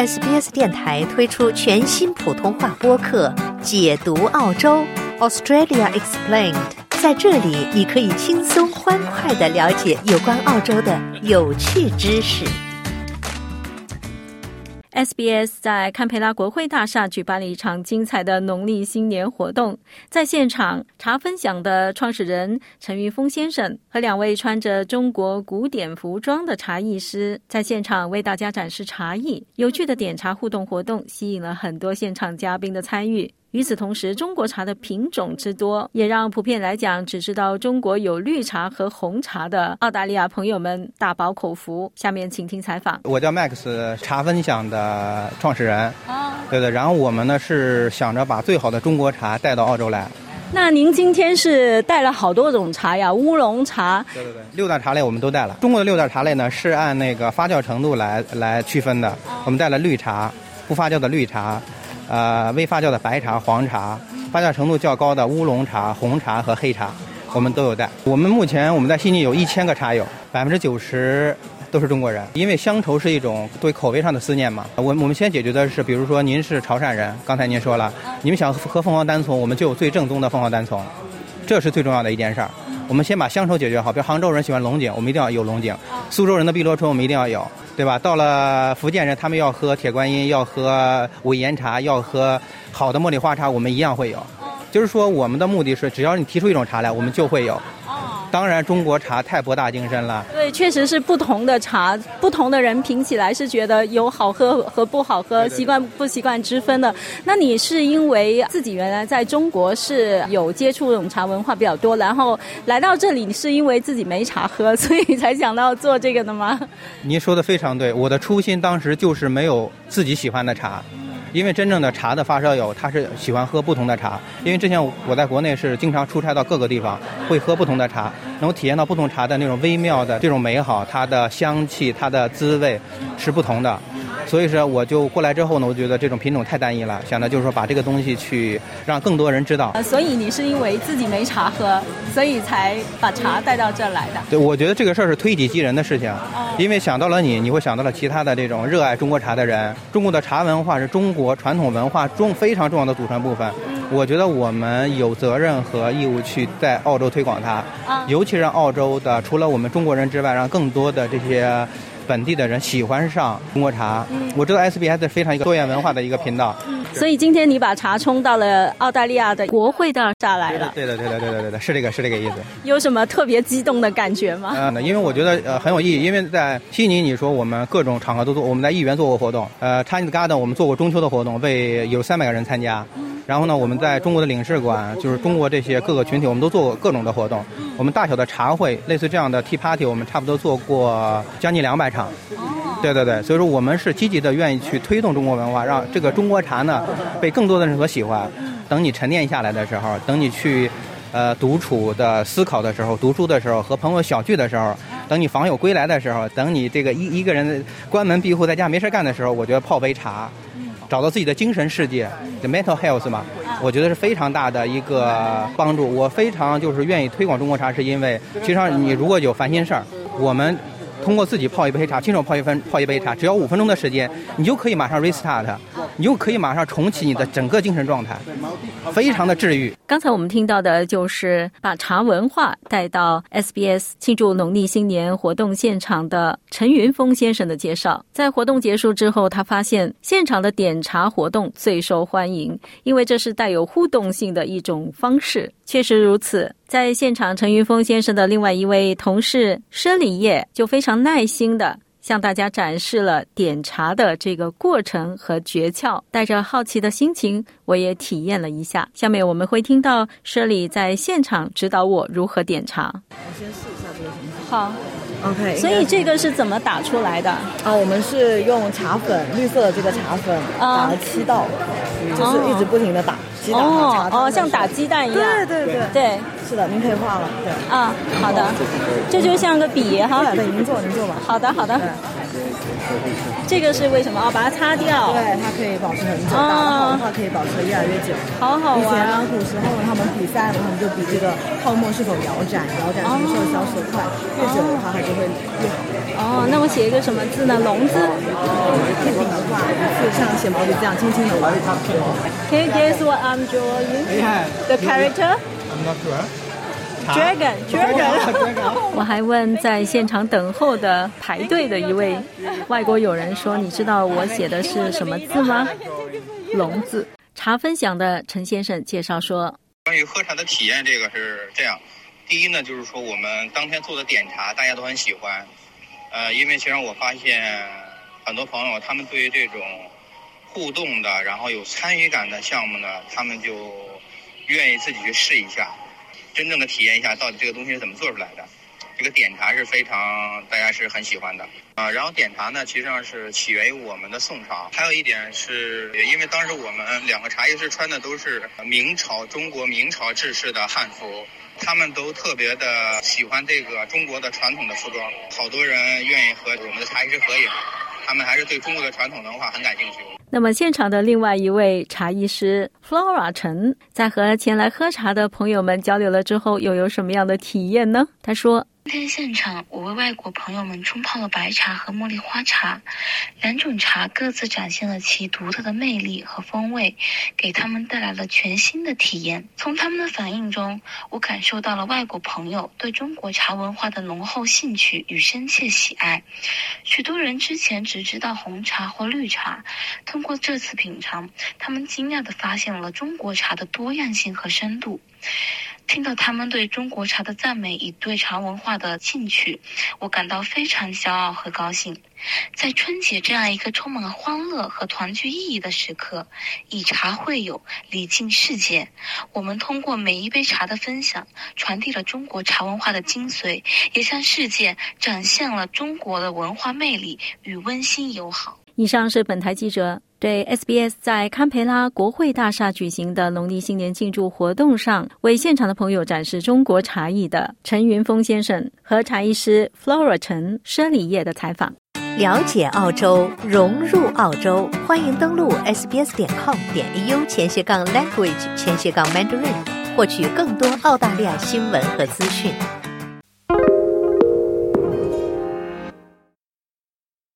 SBS 电台推出全新普通话播客《解读澳洲 Australia Explained》。在这里，你可以轻松欢快的了解有关澳洲的有趣知识。SBS 在堪培拉国会大厦举办了一场精彩的农历新年活动，在现场茶分享的创始人陈云峰先生和两位穿着中国古典服装的茶艺师在现场为大家展示茶艺。有趣的点茶互动活动吸引了很多现场嘉宾的参与。与此同时，中国茶的品种之多，也让普遍来讲只知道中国有绿茶和红茶的澳大利亚朋友们大饱口福。下面请听采访。我叫 Max，茶分享的创始人。啊，对对。然后我们呢是想着把最好的中国茶带到澳洲来。那您今天是带了好多种茶呀？乌龙茶。对对对，六大茶类我们都带了。中国的六大茶类呢是按那个发酵程度来来区分的。我们带了绿茶，不发酵的绿茶。呃，未发酵的白茶、黄茶，发酵程度较高的乌龙茶、红茶和黑茶，我们都有带。我们目前我们在悉尼有一千个茶友，百分之九十都是中国人。因为乡愁是一种对口味上的思念嘛。我我们先解决的是，比如说您是潮汕人，刚才您说了，你们想喝凤凰单丛，我们就有最正宗的凤凰单丛，这是最重要的一件事儿。我们先把乡愁解决好，比如杭州人喜欢龙井，我们一定要有龙井；苏州人的碧螺春，我们一定要有。对吧？到了福建人，他们要喝铁观音，要喝五岩茶，要喝好的茉莉花茶，我们一样会有。就是说，我们的目的是，只要你提出一种茶来，我们就会有。当然，中国茶太博大精深了。对，确实是不同的茶，不同的人品起来是觉得有好喝和不好喝，习惯不习惯之分的。那你是因为自己原来在中国是有接触这种茶文化比较多，然后来到这里，你是因为自己没茶喝，所以才想到做这个的吗？您说的非常对，我的初心当时就是没有自己喜欢的茶。因为真正的茶的发烧友，他是喜欢喝不同的茶。因为之前我在国内是经常出差到各个地方，会喝不同的茶，能体验到不同茶的那种微妙的这种美好，它的香气、它的滋味是不同的。所以说，我就过来之后呢，我觉得这种品种太单一了，想着就是说把这个东西去让更多人知道。所以你是因为自己没茶喝，所以才把茶带到这儿来的。对，我觉得这个事儿是推己及人的事情，因为想到了你，你会想到了其他的这种热爱中国茶的人。中国的茶文化是中国传统文化中非常重要的组成部分。我觉得我们有责任和义务去在澳洲推广它，尤其让澳洲的除了我们中国人之外，让更多的这些。本地的人喜欢上中国茶，我知道 SBS 非常一个多元文化的一个频道，所以今天你把茶冲到了澳大利亚的国会的下来了。对的，对的，对的，对的，是这个，是这个意思。有什么特别激动的感觉吗？嗯，因为我觉得呃很有意义，因为在悉尼，你说我们各种场合都做，我们在议员做过活动，呃，Chinese Garden 我们做过中秋的活动，为有三百个人参加。然后呢，我们在中国的领事馆，就是中国这些各个群体，我们都做过各种的活动。我们大小的茶会，类似这样的 tea party，我们差不多做过将近两百场。对对对，所以说我们是积极的，愿意去推动中国文化，让这个中国茶呢被更多的人所喜欢。等你沉淀下来的时候，等你去呃独处的思考的时候，读书的时候，和朋友小聚的时候，等你访友归来的时候，等你这个一一个人关门闭户在家没事干的时候，我觉得泡杯茶。找到自己的精神世界，the mental health 嘛，我觉得是非常大的一个帮助。我非常就是愿意推广中国茶，是因为其实你如果有烦心事儿，我们通过自己泡一杯茶，亲手泡一分泡一杯茶，只要五分钟的时间，你就可以马上 restart。你就可以马上重启你的整个精神状态，非常的治愈。刚才我们听到的就是把茶文化带到 SBS 庆祝农历新年活动现场的陈云峰先生的介绍。在活动结束之后，他发现现场的点茶活动最受欢迎，因为这是带有互动性的一种方式。确实如此，在现场，陈云峰先生的另外一位同事佘礼业就非常耐心的。向大家展示了点茶的这个过程和诀窍，带着好奇的心情，我也体验了一下。下面我们会听到 Shirley 在现场指导我如何点茶。我先试一下这个。好，OK。所以这个是怎么打出来的？啊，我们是用茶粉，绿色的这个茶粉打了七道，就是一直不停的打。哦哦哦，像打鸡蛋一样。对对对对，是的，您可以画了。对啊，好的，这就像个笔哈。对，您做您做吧。好的好的。这个是为什么？哦，把它擦掉。对，它可以保持很久。打得好的话，可以保持越来越久。好好玩。以前古时候他们比赛，他们就比这个泡沫是否摇展，摇展什么时候消失的快，越久的话它就会越好。哦，那我写一个什么字呢？龙字。片饼的话，是像写毛笔这样轻轻的画。Can you guess what I'm drawing? The character? I'm not sure. Dragon, dragon. 我还问在现场等候的排队的一位外国友人说：“你知道我写的是什么字吗？”龙字。茶分享的陈先生介绍说：“关于喝茶的体验，这个是这样。第一呢，就是说我们当天做的点茶，大家都很喜欢。呃，因为其实我发现很多朋友他们对于这种互动的，然后有参与感的项目呢，他们就愿意自己去试一下。”真正的体验一下，到底这个东西是怎么做出来的？这个点茶是非常大家是很喜欢的啊。然后点茶呢，其实上是起源于我们的宋朝。还有一点是，因为当时我们两个茶艺师穿的都是明朝中国明朝制式的汉服，他们都特别的喜欢这个中国的传统的服装，好多人愿意和我们的茶艺师合影，他们还是对中国的传统文化很感兴趣。那么，现场的另外一位茶艺师 Flora 陈，在和前来喝茶的朋友们交流了之后，又有什么样的体验呢？他说。今天现场，我为外国朋友们冲泡了白茶和茉莉花茶，两种茶各自展现了其独特的魅力和风味，给他们带来了全新的体验。从他们的反应中，我感受到了外国朋友对中国茶文化的浓厚兴趣与深切喜爱。许多人之前只知道红茶或绿茶，通过这次品尝，他们惊讶地发现了中国茶的多样性和深度。听到他们对中国茶的赞美与对茶文化的兴趣，我感到非常骄傲和高兴。在春节这样一个充满欢乐和团聚意义的时刻，以茶会友，礼敬世界。我们通过每一杯茶的分享，传递了中国茶文化的精髓，也向世界展现了中国的文化魅力与温馨友好。以上是本台记者。对 SBS 在堪培拉国会大厦举行的农历新年庆祝活动上，为现场的朋友展示中国茶艺的陈云峰先生和茶艺师 Flora 陈生理叶的采访。了解澳洲，融入澳洲，欢迎登录 sbs 点 com 点 au 前斜杠 language 前斜杠 mandarin，获取更多澳大利亚新闻和资讯。